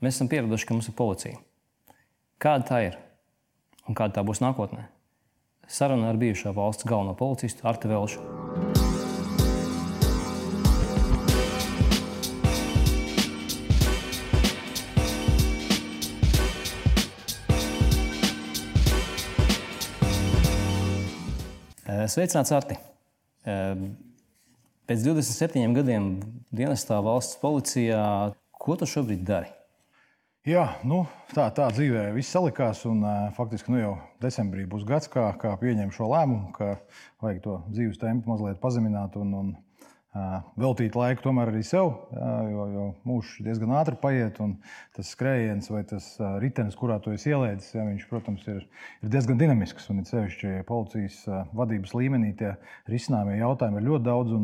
Mēs esam pieraduši, ka mums ir policija. Kāda tā ir un kāda tā būs nākotnē? Saruna ar bijušā valsts galveno policistu Artu Velšu. Sveicināts, Arti! Pēc 27 gadiem dienestā valsts policijā, ko tu šobrīd dari? Jā, nu, tā, tā dzīvē viss salikās. Un, faktiski nu, jau decembrī būs gads, kā, kā pieņem šo lēmumu, ka vajag to dzīves tempu mazliet pazemināt un, un veltīt laiku tomēr arī sev, jo, jo mūžs diezgan ātri paiet. Tas skrējiens vai tas ritenis, kurā to es ielēdzu, ja, viņš, protams, ir, ir diezgan dinamisks. Un it sevišķi policijas vadības līmenī tie risinājumie jautājumi ir ļoti daudz.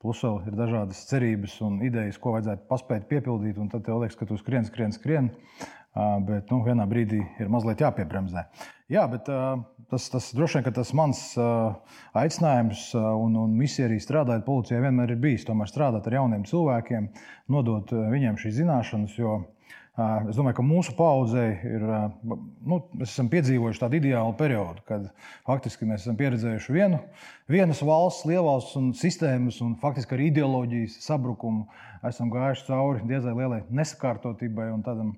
Plus vēl ir dažādas cerības un idejas, ko vajadzētu paspēt piepildīt. Tad tev liekas, ka tu skrien, skrien, skrien. Bet nu, vienā brīdī ir mazliet jāpiebremzē. Jā, bet tas, tas droši vien tas mans aicinājums un, un misija arī strādājot policijā vienmēr ir bijis. Tomēr strādāt ar jauniem cilvēkiem, nodot viņiem šīs zināšanas. Jo, Es domāju, ka mūsu paudzei ir. Nu, mēs esam piedzīvojuši tādu ideālu periodu, kad faktiski mēs esam pieredzējuši vienu, vienas valsts, lielvalsts un sistēmas, un faktiski arī ideoloģijas sabrukumu. Esam gājuši cauri diezgan lielai nesakārtotībai un tādam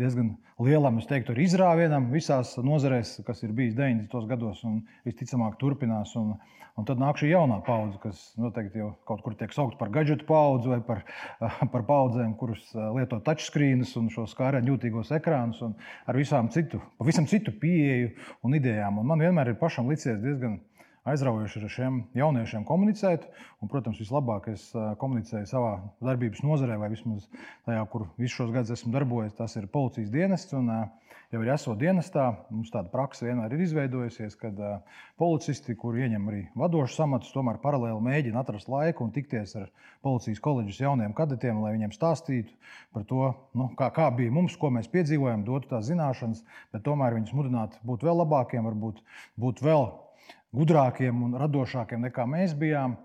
diezgan lielam, es teiktu, izrāvienam visās nozarēs, kas ir bijis 90. gados un visticamāk turpinās. Un, un tad nāk šī jaunā paudze, kas noteikti jau kaut kur tiek saukta par gadgetu paudzi vai par, par paudzēm, kuras lieto touchscreenus un šos skārēņu jūtīgos ekrānus un ar visām citu, pavisam citu pieeju un idejām. Un man vienmēr ir pašam licies diezgan aizraujoši ar šiem jauniešiem komunicēt. Un, protams, vislabāk es komunicēju savā darbības nozarē, vai vismaz tajā, kur visus šos gadus esmu darbojies. Tas ir policijas dienests. Un, jau ir esot dienestā, mums tāda praksa vienmēr ir izveidojusies, kad policisti, kuri ieņem arī vadošus amatus, tomēr paralēli mēģina atrast laiku un tikties ar policijas koledžas jauniem kadetiem, lai viņiem stāstītu par to, nu, kā, kā bija mums, ko mēs piedzīvojam, dotu tās zināšanas, bet tomēr viņus mudināt būt vēl labākiem, varbūt būt vēl gudrākiem un radošākiem nekā mēs bijām.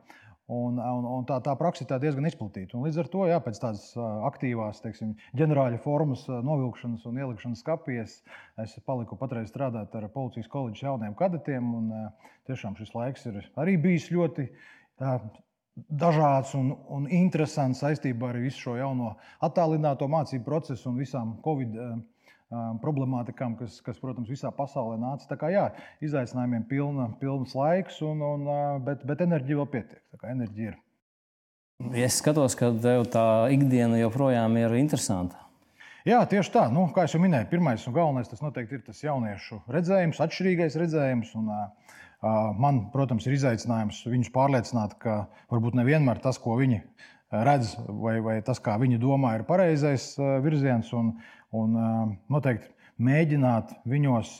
Un, un, un tā, tā praksa ir diezgan izplatīta. Un līdz ar to, jā, pēc tādas aktīvās teiksim, ģenerāļa formas novilkšanas un ielikšanas skapjas, es paliku patreiz strādāt ar policijas koledžas jauniem kadetiem. Un, tiešām šis laiks ir arī bijis ļoti dažāds un, un interesants saistībā ar visu šo jauno attālināto mācību procesu un visām Covid problemātikām, kas, kas, protams, visā pasaulē nāca. Tā kā jā, izaicinājumiem pilna, pilns laiks, un, un, bet, bet enerģija vēl pietiek. Tā kā enerģija ir. Es skatos, ka tev tā ikdiena joprojām ir interesanta. Jā, tieši tā. Nu, kā jau minēju, pirmais un galvenais tas noteikti ir tas jauniešu redzējums, atšķirīgais redzējums. Un, uh, man, protams, ir izaicinājums viņus pārliecināt, ka varbūt nevienmēr tas, ko viņi redz, vai, vai tas, kā viņi domā, ir pareizais virziens. Un, Un noteikti mēģināt viņos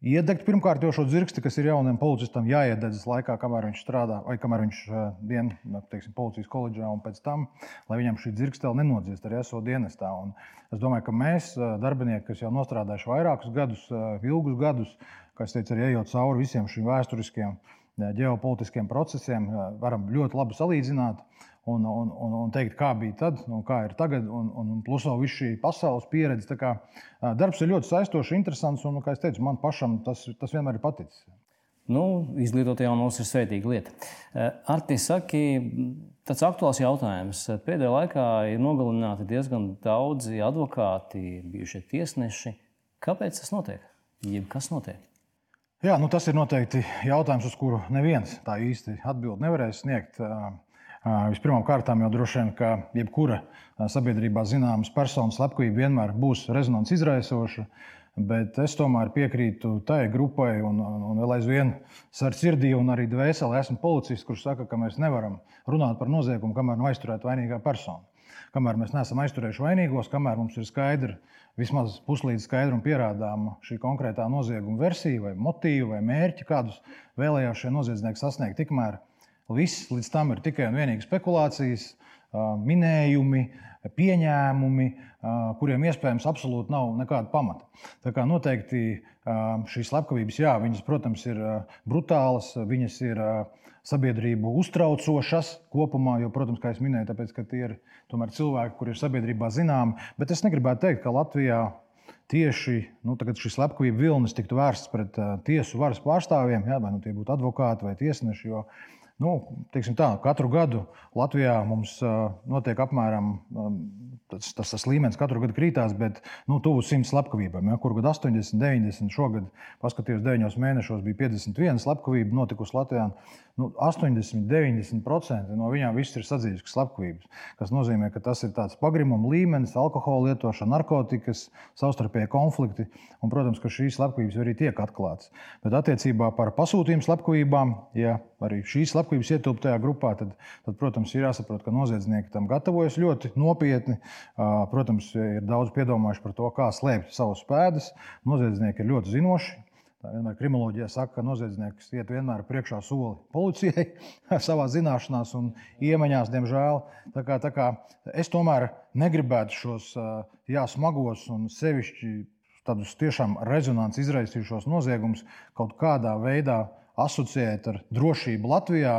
iedegt pirmkārt jau šo dzirksti, kas ir jaunam policistam jāiededz laikā, kamēr viņš strādā, vai kamēr viņš dienā teiksim, policijas koledžā, un pēc tam, lai viņam šī dzirkstele nenodziest arī esot dienestā. Un es domāju, ka mēs, darbinieki, kas jau nostrādājuši vairākus gadus, ilgus gadus, kas teica, arī ejot cauri visiem šiem vēsturiskiem ģeopolitiskiem procesiem, varam ļoti labi salīdzināt un, un, un, un teikt, kā bija tad, un kā ir tagad, un, un plus vēl visu šī pasaules pieredze. Kā, darbs ir ļoti saistošs, interesants, un, kā es teicu, man pašam tas, tas vienmēr ir paticis. Nu, izglītot jaunos ir svētīga lieta. Arti, saki, tāds aktuāls jautājums. Pēdējā laikā ir nogalināti diezgan daudzi advokāti, bijušie tiesneši. Kāpēc tas notiek? Jeb kas notiek? Jā, nu tas ir noteikti jautājums, uz kuru neviens tā īsti atbild nevarēs sniegt. Vispirmām kārtām jau droši vien, ka jebkura sabiedrībā zināmas personas slepkavība vienmēr būs rezonanci izraisoša. Bet es tomēr piekrītu tai grupai, un, un vēl aizvien ar sirdī un arī dvēseli esmu policists, kurš saka, ka mēs nevaram runāt par noziegumu, kamēr nav aizturēta vainīgā persona. Kamēr mēs neesam aizturējuši vainīgos, kamēr mums ir skaidra, vismaz puslīdz skaidra un pierādāma šī konkrētā nozieguma versija, vai motīva, vai mērķi, kādus vēlējās šie noziedznieki sasniegt, tikmēr Viss līdz tam ir tikai un vienīgi spekulācijas. minējumi, pieņēmumi, kuriem iespējams absolūti nav nekāda pamata. Tā kā noteikti šīs slepkavības, jā, viņas, protams, ir brutālas, viņas ir sabiedrību uztraucošas kopumā, jo, protams, kā jau minēju, tāpēc, ka tie ir cilvēki, kuriem ir sabiedrībā zināmi. Bet es negribētu teikt, ka Latvijā tieši nu, šis slepkavību vilnis tiktu vērsts pret uh, tiesu varas pārstāvjiem, jā, vai nu tie būtu advokāti vai tiesneši. Jo, nu, tā, katru gadu Latvijā mums notiek apmēram tas, tas, tas līmenis katru gadu krītās, bet nu, tuvu 100 slepkavībām. Ja, kur gadu 80, 90, šogad, paskatījos, 9 mēnešos bija 51 slepkavība notikusi Latvijā. Nu, 80, 90% no viņām viss ir sadzīves slepkavības. Tas nozīmē, ka tas ir tāds pagrimuma līmenis, alkohola lietošana, narkotikas, savstarpēji konflikti. Un, protams, ka šīs slepkavības arī tiek atklātas. Bet attiecībā par pasūtījumu slepkavībām, ja arī šīs slepkavības ietilpst tajā grupā, tad, tad, protams, ir jāsaprot, ka noziedznieki tam gatavojas ļoti nopietni. Protams, ir daudz piedomājuši par to, kā slēpt savus pēdas. Noziedznieki ir ļoti zinoši. Tā vienmēr kriminoloģija saka, ka noziedznieks iet vienmēr priekšā soli policijai savā zināšanās un iemaņās, diemžēl. Tā kā, tā kā es tomēr negribētu šos jā, smagos un sevišķi tādus tiešām rezonanci izraisījušos noziegumus kaut kādā veidā asociēt ar drošību Latvijā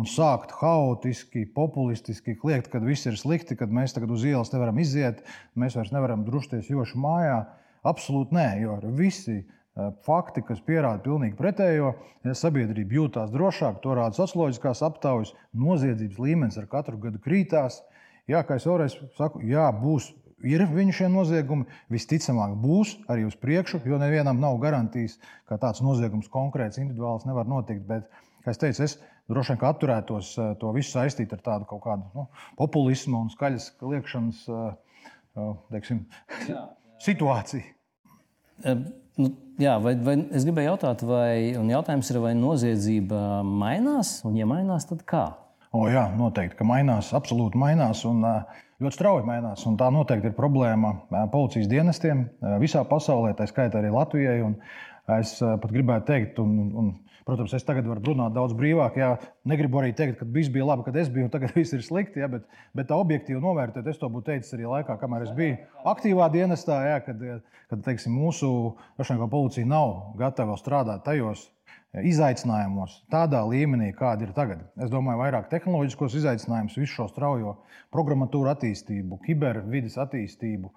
un sākt haotiski, populistiski kliegt, ka viss ir slikti, kad mēs tagad uz ielas nevaram iziet, mēs vairs nevaram drusties joši mājā. Absolūti nē, jo visi eh, fakti, kas pierāda pilnīgi pretējo, ja sabiedrība jūtas drošāk, to rāda socioloģiskās aptaujas, noziedzības līmenis ar katru gadu krītās. Jā, kā jau reiz saku, jā, būs. Ir viņu šie noziegumi, visticamāk, būs arī uz priekšu, jo nevienam nav garantijas, ka tāds noziegums konkrēts, individuāls nevar notikt. Bet, kā jau teicu, es droši vien atturētos eh, to visu saistīt ar tādu kaut kādu nu, populismu un skaļas liekšanas eh, eh, teiksim, jā, jā. situāciju. Nu, jā, vai, vai es gribēju jautāt, vai, jautājums ir, vai noziedzība mainās, un, ja mainās, tad kā? O, jā, noteikti, ka mainās, absolūti mainās. Un, ļoti strauji mainās. Tā noteikti ir problēma policijas dienestiem visā pasaulē, tā skaitā arī Latvijai. Un es pat gribētu teikt, un, un Protams, es tagad varu runāt daudz brīvāk. Jā, negribu arī teikt, ka viss bija labi, kad es biju, un tagad viss ir slikti. Jā, bet, bet tā objektīvi novērtēt, es to būtu teicis arī laikā, kamēr es biju aktīvā dienestā, jā, kad, kad teiksim, mūsu policija nav gatava strādāt tajos izaicinājumos tādā līmenī, kāda ir tagad. Es domāju, vairāk tehnoloģiskos izaicinājumus, visu šo straujo programmatūru attīstību, kibervidas attīstību,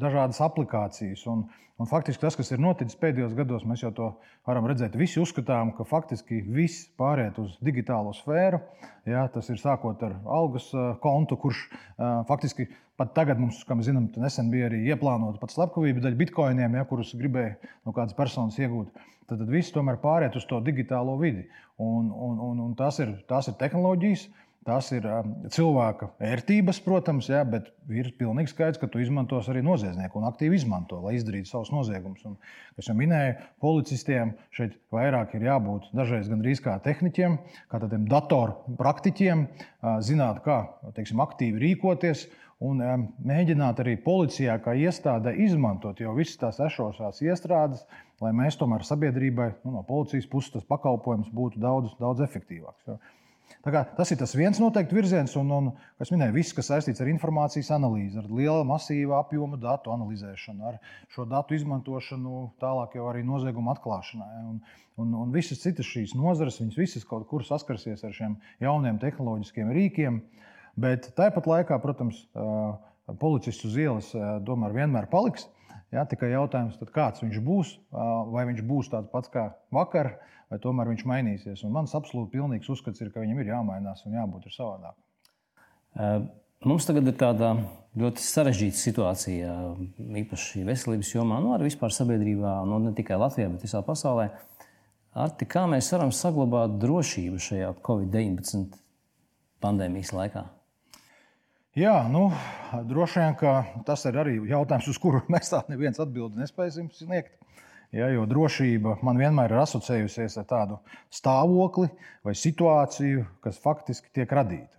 dažādas aplikācijas. Un, un faktiski tas, kas ir noticis pēdējos gados, mēs jau to varam redzēt. Visi uzskatām, ka faktiski viss pāriet uz digitālo sfēru. Ja, tas ir sākot ar algas kontu, kurš faktiski pat tagad mums, kā mēs zinām, nesen bija arī ieplānota pat slepkavība daļa bitkoiniem, ja, kurus gribēja no kādas personas iegūt. Tad, tad viss tomēr pāriet uz to digitālo vidi. Un, un, un, un tās, ir, tās ir tehnoloģijas, Tas ir um, cilvēka vērtības, protams, jā, bet ir pilnīgi skaidrs, ka tu izmantos arī noziedznieku un aktīvi izmanto, lai izdarītu savus noziegumus. Un, kā jau minēju, policistiem šeit vairāk ir jābūt dažreiz gandrīz kā tehniķiem, kā tādiem datoru praktiķiem, zināt, kā teiksim, aktīvi rīkoties. Un um, mēģināt arī policijā, kā iestādē, izmantot jau visas tās esošās iestrādes, lai mēs tomēr sabiedrībai, nu, no policijas puses, tas pakalpojums būtu daudz, daudz efektīvāks. Jo Tas ir tas viens noteikti virziens, un, un kas minēja, viss, kas saistīts ar informācijas analīzi, ar lielu masīvu apjomu datu analizēšanu, ar šo datu izmantošanu tālāk jau arī nozieguma atklāšanai. Un, un, un visas citas šīs nozares, viņas visas kaut kur saskarsies ar šiem jauniem tehnoloģiskiem rīkiem, bet tāpat laikā, protams, policists uz ielas tomēr vienmēr paliks. Ja, tikai jautājums, kāds viņš būs, vai viņš būs tāds pats kā vakar, vai tomēr viņš mainīsies. Un mans absolūti pilnīgs uzskats ir, ka viņam ir jāmainās un jābūt savādāk. Mums tagad ir tāda ļoti sarežģīta situācija, īpaši veselības jomā, nu arī vispār sabiedrībā, nu, ne tikai Latvijā, bet visā pasaulē. Arti, kā mēs varam saglabāt drošību šajā Covid-19 pandēmijas laikā? Jā, nu, droši vien tas ir arī jautājums, uz kuru mēs tādu neviens atbildi nespēsim sniegt. Ja, jo drošība man vienmēr ir asociējusies ar tādu stāvokli vai situāciju, kas faktiski tiek radīta.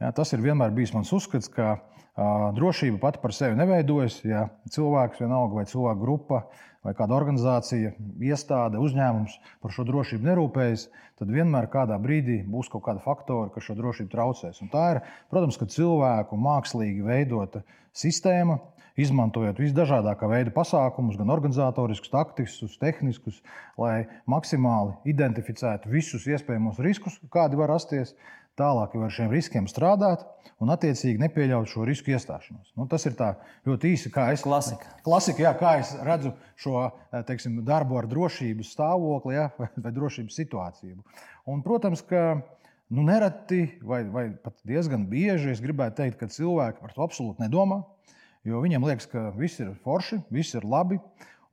Ja, tas ir vienmēr bijis mans uzskats, ka drošība pati par sevi neveidojas. Ja cilvēks vienalga vai cilvēku grupa vai kāda organizācija, iestāde, uzņēmums par šo drošību nerūpējas, tad vienmēr kādā brīdī būs kaut kāda faktora, kas šo drošību traucēs. Un tā ir, protams, cilvēku mākslīgi veidota sistēma, izmantojot visdažādākā veida pasākumus, gan organizatoriskus, taktiskus, tehniskus, lai maksimāli identificētu visus iespējamos riskus, kādi var rasties. Tālāk ar šiem riskiem strādāt un, attiecīgi, nepieļaut šo risku iestāšanos. Nu, tas ir ļoti īsi, kā es, klasika. Klasika, jā, kā es redzu šo teiksim, darbu ar drošības stāvokli jā, vai, vai drošības situāciju. Un, protams, ka nu, nereti vai, vai pat diezgan bieži es gribētu teikt, ka cilvēki par to absolūti nedomā. Jo viņiem liekas, ka viss ir forši, viss ir labi.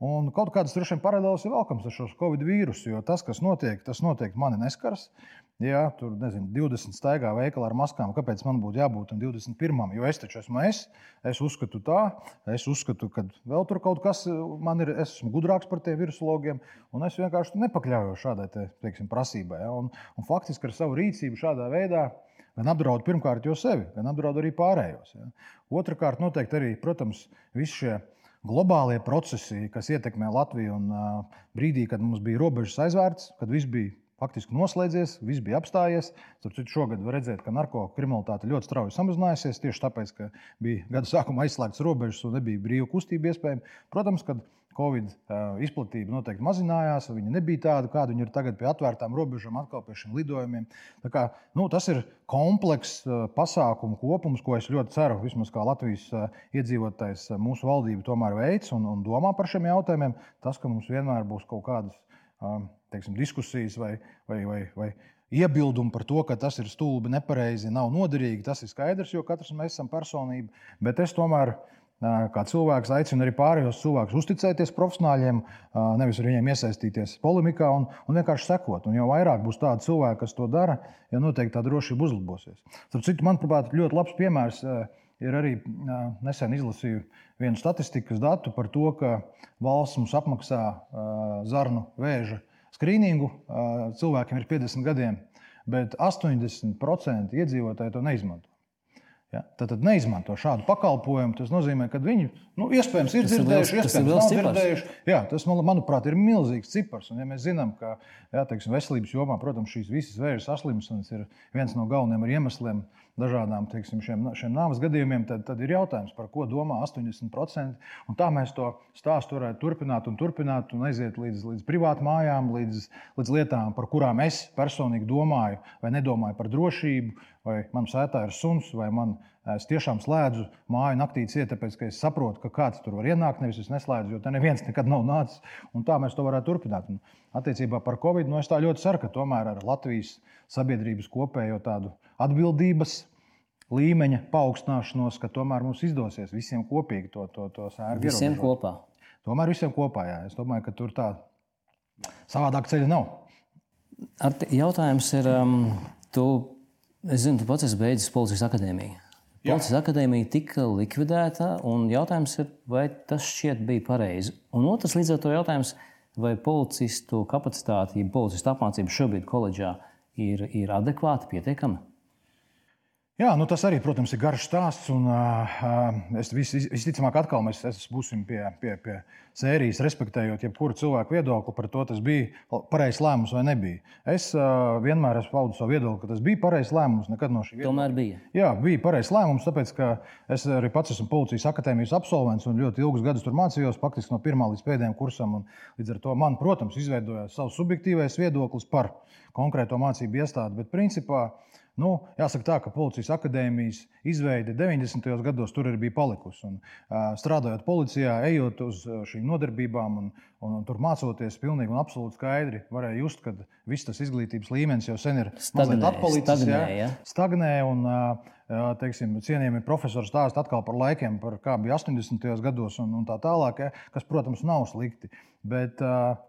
Un kaut kādas droši vien paralēlas ir velkams ar šo covid vīrusu, jo tas, kas notiek, tas noteikti mani neskars. Jā, tur nezinu, 20 staigā veikalā ar maskām. Kāpēc man būtu jābūt 21? Jo es taču esmu es. Es uzskatu tā, es uzskatu, ka vēl tur kaut kas man ir. Es esmu gudrāks par tiem virusologiem, un es vienkārši nepakļaujos šādai te, teiksim, prasībai. Ja? Un, un faktiski ar savu rīcību šādā veidā gan apdraud pirmkārt jau sevi, gan apdraud arī pārējos. Ja? Otrakārt, noteikti arī, protams, visi šie globālie procesi, kas ietekmē Latviju. Un, brīdī, kad mums bija robežas aizvērts, kad viss bija faktiski noslēdzies, viss bija apstājies. Citu, šogad var redzēt, ka narkotikāta ļoti strauji samazinājusies tieši tāpēc, ka bija gada sākumā aizslēgts robežas un nebija brīva kustība iespējama. Protams, kad Covid izplatība noteikti mazinājās, viņa nebija tāda, kāda viņa ir tagad pie atvērtām robežām, atkal pie šiem lidojumiem. Kā, nu, tas ir komplekss pasākumu kopums, ko es ļoti ceru, vismaz kā Latvijas iedzīvotājs, mūsu valdība tomēr veids un, un domā par šiem jautājumiem. Tas, ka mums vienmēr būs kaut kādas teiksim, diskusijas vai, vai, vai, vai iebildumi par to, ka tas ir stulbi, nepareizi, nav noderīgi. Tas ir skaidrs, jo katrs mēs esam personība. Bet es tomēr, kā cilvēks, aicinu arī pārējos cilvēkus uzticēties profesionāļiem, nevis ar viņiem iesaistīties polemikā un, un vienkārši sekot. Un jo vairāk būs tādu cilvēku, kas to dara, jo noteikti tā drošība uzlabosies. Starp citu, manuprāt, ļoti labs piemērs ir arī nesen izlasīju vienu statistikas datu par to, ka valsts mums apmaksā zarnu vēža skrīningu cilvēkiem ir 50 gadiem, bet 80% iedzīvotāji to neizmanto. Ja? Tad, tad neizmanto šādu pakalpojumu. Tas nozīmē, ka viņi nu, iespējams ir dzirdējuši, liels, iespējams nav cipars. dzirdējuši. Jā, tas, manuprāt, ir milzīgs cipars. Un, ja mēs zinām, ka jā, teiksim, veselības jomā, protams, šīs visas vēža saslimšanas ir viens no galvenajiem iemesliem dažādām teiksim, šiem, šiem nāves gadījumiem, tad, tad ir jautājums, par ko domā 80%. Un tā mēs to stāstu varētu turpināt un turpināt un aiziet līdz, līdz privātām mājām, līdz, līdz lietām, par kurām es personīgi domāju vai nedomāju par drošību. Vai man sētā ir suns, vai man es tiešām slēdzu māju naktī ciet, tāpēc ka es saprotu, ka kāds tur var ienākt, nevis es neslēdzu, jo te neviens nekad nav nācis. Un tā mēs to varētu turpināt. Un attiecībā par Covid, nu es tā ļoti ceru, ka tomēr ar Latvijas sabiedrības kopējo tādu atbildības līmeņa paaugstināšanos, ka tomēr mums izdosies visiem kopīgi to, to, to sērgu. Visiem ierobežot. kopā. Tomēr visiem kopā, jā. Es domāju, ka tur tā savādāk ceļa nav. Ar Jautājums ir, um, tu, es zinu, tu pats esi beidzis policijas akadēmiju. Policijas akadēmija tika likvidēta, un jautājums ir, vai tas šķiet bija pareizi. Un otrs līdz ar to jautājums, vai policistu kapacitāte, policistu apmācība šobrīd koledžā ir, ir adekvāta, pietiekama? Jā, nu tas arī, protams, ir garš stāsts. Un, uh, es vis, visticamāk, atkal mēs būsim pie, pie, pie sērijas, respektējot jebkuru cilvēku viedokli par to, tas bija pareizs lēmums vai nebija. Es uh, vienmēr esmu paudis savu viedokli, ka tas bija pareizs lēmums. Nekad no šī viedokļa. Tomēr bija. Jā, bija pareizs lēmums, tāpēc ka es arī pats esmu policijas akadēmijas absolvents un ļoti ilgus gadus tur mācījos, faktiski no pirmā līdz pēdējiem kursam. Līdz ar to man, protams, izveidojās savs subjektīvais viedoklis par konkrēto mācību iestādi. Bet, principā, Nu, jāsaka, tā, ka policijas akadēmijas izveide 90. gados tur arī bija palikusi. Un, strādājot policijā, ejot uz šīm nodarbībām un, un, un tur mācoties, pilnīgi un absolūti skaidri varēja just, ka viss tas izglītības līmenis jau sen ir atpalicis. stagnē, ja? Stagnē un, teiksim, cienījami profesori stāsta atkal par laikiem, par kā bija 80. gados un, un tā tālāk, ja, kas, protams, nav slikti. Bet,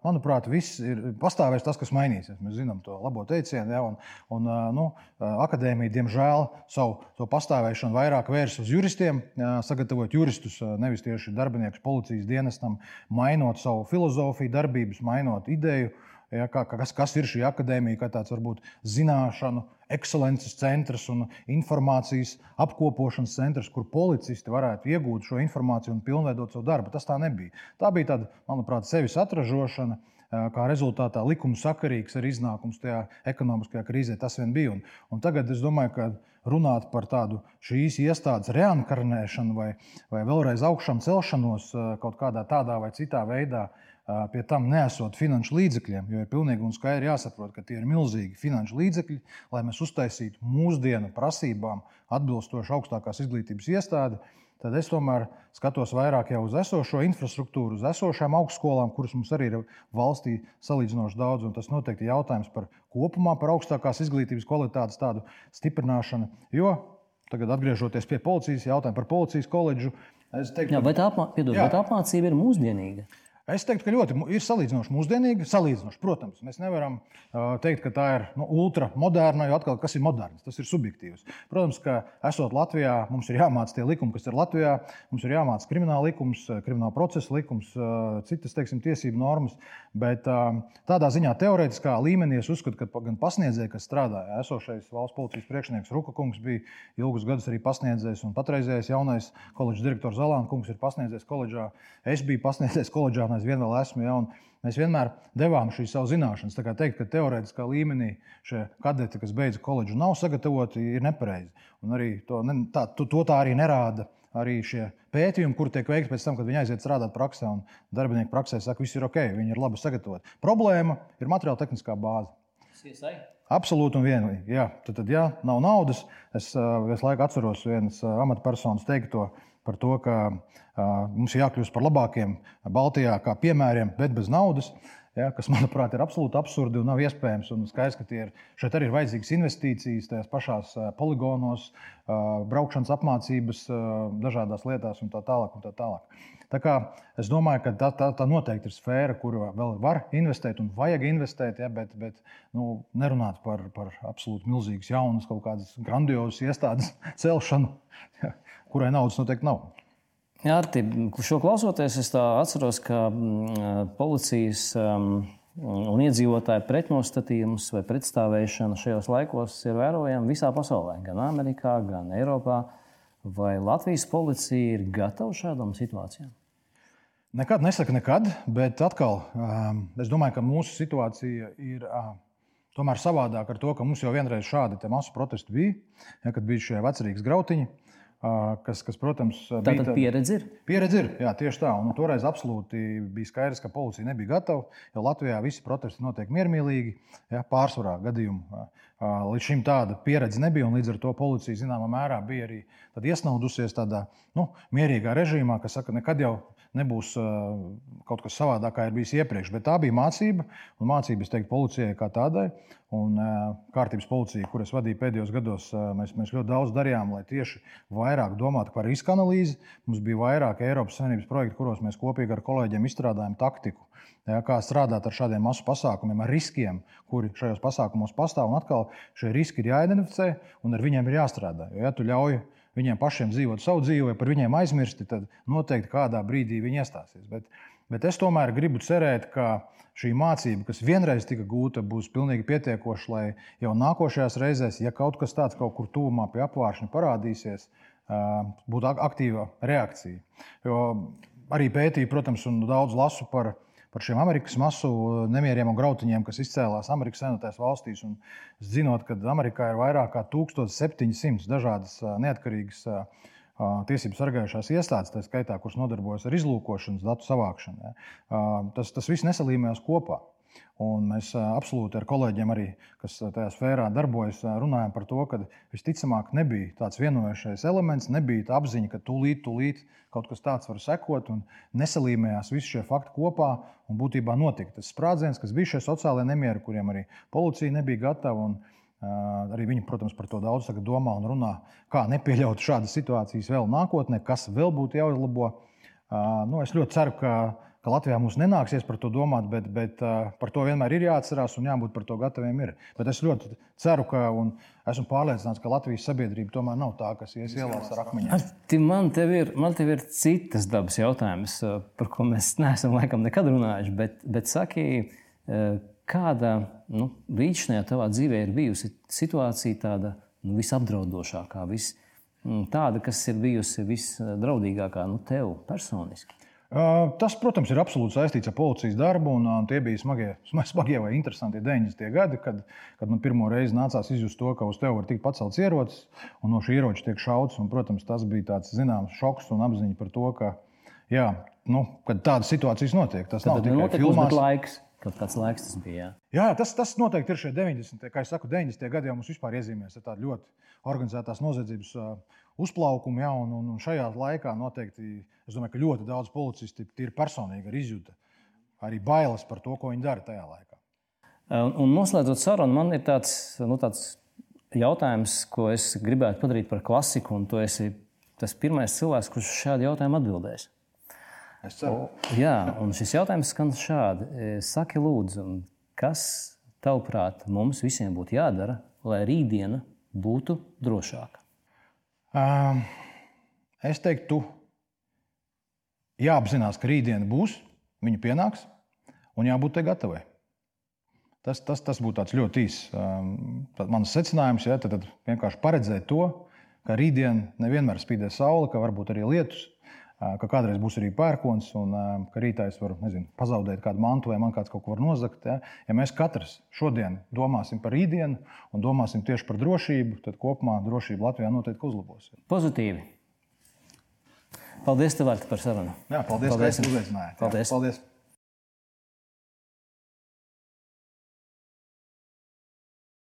manuprāt, viss ir pastāvēs tas, kas mainīsies. Mēs zinām to labo teicienu, ja, un, un nu, akadēmija, diemžēl, savu pastāvēšanu vairāk vērs uz juristiem, sagatavot juristus, nevis tieši darbiniekus policijas dienestam, mainot savu filozofiju, darbības, mainot ideju Ja, kā, kas, kas ir šī akadēmija, kā tāds varbūt zināšanu, ekscelences centrs un informācijas apkopošanas centrs, kur policisti varētu iegūt šo informāciju un pilnveidot savu darbu. Tas tā nebija. Tā bija tāda, manuprāt, sevis atražošana, kā rezultātā likuma sakarīgs ar iznākums tajā ekonomiskajā krīzē. Tas vien bija. Un, un tagad es domāju, ka runāt par tādu šīs iestādes reinkarnēšanu vai, vai vēlreiz augšām celšanos kaut kādā tādā vai citā veidā, pie tam nesot finanšu līdzekļiem, jo ir pilnīgi un skaidri jāsaprot, ka tie ir milzīgi finanšu līdzekļi, lai mēs uztaisītu mūsdienu prasībām atbilstošu augstākās izglītības iestādi. Tad es tomēr skatos vairāk uz esošo infrastruktūru, uz esošām augstskolām, kuras mums arī ir valstī salīdzinoši daudz. Tas noteikti ir jautājums par kopumā par augstākās izglītības kvalitātes tādu stiprināšanu. Jo tagad atgriežoties pie policijas jautājuma par policijas koledžu, es teiktu, jā, bet, apmā, piedod, jā. bet apmācība ir mūsdienīga. Es teiktu, ka ļoti ir salīdzinoši mūsdienīga. Salīdzinoši, protams, mēs nevaram teikt, ka tā ir nu, ultramoderna, jo atkal kas ir moderns, tas ir subjektīvs. Protams, ka esot Latvijā, mums ir jāmācās tie likumi, kas ir Latvijā. Mums ir jāmācās krimināla likums, krimināla procesa likums, citas teiksim, tiesību normas. Bet tādā ziņā teorētiskā līmenī es uzskatu, ka gan pasniedzēji, kas strādāja, esošais valsts policijas priekšnieks Ruka kungs bija ilgus gadus arī pasniedzējis, un patreizējais jaunais koledžas direktors Zalāna kungs ir pasniedzējis koledžā. Es biju pasniedzējis koledžā aizvien vēl esmu. Ja, mēs vienmēr devām šīs savas zināšanas. Tā kā teikt, ka teorētiskā līmenī šie kadeti, kas beidza koledžu, nav sagatavoti, ir nepareizi. Un arī to, ne, tā, to, to tā arī nerāda. Arī šie pētījumi, kur tiek veikti pēc tam, kad viņi aiziet strādāt praksē, un darbinieki praksē saka, ka viss ir ok, viņi ir labi sagatavoti. Problēma ir materiāla tehniskā bāze. CSI? Absolūti un vienīgi. Jā, tad, tad, ja nav naudas, es uh, visu laiku atceros vienas uh, amatpersonas teikto, par to, ka mums ir jākļūst par labākiem Baltijā, kā piemēriem, bet bez naudas. Ja, kas, manuprāt, ir absolūti absurdi un nav iespējams. Un skaidrs, ka ir, šeit arī ir vajadzīgas investīcijas, tajās pašās poligonos, braukšanas apmācības, dažādās lietās un tā tālāk. Un tā tālāk. Tā kā es domāju, ka tā, tā, tā noteikti ir sfēra, kur vēl var investēt un vajag investēt, ja, bet, bet nu, nerunāt par, par absolūti milzīgas, jaunas, kaut kādas grandiozas iestādes celšanu. Ja kurai naudas noteikti nav. Jā, Arti, šo klausoties, es atceros, ka policijas un iedzīvotāju pretnostatījums vai pretstāvēšana šajos laikos ir vērojama visā pasaulē, gan Amerikā, gan Eiropā. Vai Latvijas policija ir gatava šādām situācijām? Nekad nesaka, nekad, bet atkal es domāju, ka mūsu situācija ir tomēr savādāka ar to, ka mums jau vienreiz šādi masu protesti bija, ja, kad bija šie vecrīgas grautiņi kas, kas protams, tā bija. Tā pieredze ir? Pieredze ir, jā, tieši tā. Un, toreiz absolūti bija skaidrs, ka policija nebija gatava, jo Latvijā visi protesti notiek miermīlīgi, ja, pārsvarā gadījumu. Līdz šim tāda pieredze nebija, un līdz ar to policija zināmā mērā bija arī iesnaudusies tādā nu, mierīgā režīmā, kas saka, nekad jau nebūs kaut kas savādāk, kā ir bijis iepriekš. Bet tā bija mācība, un mācība, es teiktu, policijai kā tādai. Un kārtības policija, kuras vadīju pēdējos gados, mēs, mēs ļoti daudz darījām, lai tieši vairāk domātu par riska analīzi. Mums bija vairāk Eiropas Savienības projektu, kuros mēs kopīgi ar kolēģiem izstrādājām taktiku. Ja, kā strādāt ar šādiem masu pasākumiem, ar riskiem, kuri šajos pasākumos pastāv. Un atkal šie riski ir jāidentificē un ar viņiem ir jāstrādā. Jo, ja tu ļauj viņiem pašiem dzīvot savu dzīvi, par viņiem aizmirsti, tad noteikti kādā brīdī viņi iestāsies. Bet, bet es tomēr gribu cerēt, ka šī mācība, kas vienreiz tika gūta, būs pilnīgi pietiekoša, lai jau nākošajās reizēs, ja kaut kas tāds kaut kur tuvumā pie apgāršņa parādīsies, būtu aktīva reakcija. Jo arī pētīju, protams, un daudz lasu par par šiem Amerikas masu nemieriem un grautiņiem, kas izcēlās Amerikas Savienotajās valstīs. Un zinot, ka Amerikā ir vairāk nekā 1700 dažādas neatkarīgas tiesību sargājušās iestādes, tā skaitā, kuras nodarbojas ar izlūkošanas datu savākšanu, tas, tas viss nesalīmējās kopā. Un mēs absolūti ar kolēģiem, arī, kas tajā sfērā darbojas, runājam par to, ka visticamāk nebija tāds vienojošais elements, nebija tā apziņa, ka tūlīt, tūlīt kaut kas tāds var sekot un nesalīmējās visi šie fakti kopā. Un būtībā notika tas sprādziens, kas bija šie sociālie nemieri, kuriem arī policija nebija gatava. Un, uh, arī viņi, protams, par to daudz domā un runā, kā nepieļaut šādas situācijas vēl nākotnē, kas vēl būtu jāuzlabo. Uh, nu, es ļoti ceru, ka ka Latvijā mums nenāksies par to domāt, bet, bet par to vienmēr ir jāatcerās un jābūt par to gataviem. Ir. Bet es ļoti ceru, ka esmu pārliecināts, ka Latvijas sabiedrība tomēr nav tā, kas ies ielās ar akmeņiem. Man te ir, man te ir citas dabas jautājums, par ko mēs neesam laikam nekad runājuši. Bet, bet saki, kāda nu, līdzinājā tavā dzīvē ir bijusi situācija tāda nu, visapdraudošākā, vis, tāda, kas ir bijusi visdraudīgākā nu, tev personiski? Tas, protams, ir absolūti saistīts ar policijas darbu. Un, tie bija smagie, smagie vai interesanti 90. gadi, kad, kad man pirmo reizi nācās izjust to, ka uz tevi var tikt pacelts ierocis un no šī ieroča tiek šauts. Un, protams, tas bija tāds zināms šoks un apziņa par to, ka, jā, nu, kad tādas situācijas notiek. Tas Tad nav tikai filmās. Laiks. Kaut kāds laiks tas bija. Jā, jā tas, tas noteikti ir šie 90. Kā jau saku, 90. gadi jau mums vispār iezīmēs ar tādu ļoti organizētās noziedzības uzplaukumu. Jā, un, un šajā laikā noteikti es domāju, ka ļoti daudz policisti ir personīgi ar izjūtu arī bailes par to, ko viņi dara tajā laikā. Un, un noslēdzot sarunu, man ir tāds, nu, tāds jautājums, ko es gribētu padarīt par klasiku, un tu esi tas pirmais cilvēks, kurš šādu jautājumu atbildēs. Es ceru. O, jā, un šis jautājums skan šādi. E, saki, lūdzu, kas tavuprāt mums visiem būtu jādara, lai rītdiena būtu drošāka? Um, es teiktu, jāapzinās, ka rītdiena būs, viņa pienāks, un jābūt te gatavai. Tas, tas, tas būtu ļoti īss um, mans secinājums. Ja, tad, tad vienkārši paredzēt to, ka rītdien nevienmēr spīdēs saule, ka varbūt arī lietus, ka kādreiz būs arī pērkons, un ka rītā es varu nezinu, pazaudēt kādu mantu, vai man kāds kaut ko var nozagt. Ja, ja mēs katrs šodien domāsim par rītdienu un domāsim tieši par drošību, tad kopumā drošība Latvijā noteikti uzlabosies. Pozitīvi. Paldies, tev, par sarunu. Jā, paldies, paldies. ka uzaicinājāt. Paldies. Jā, paldies.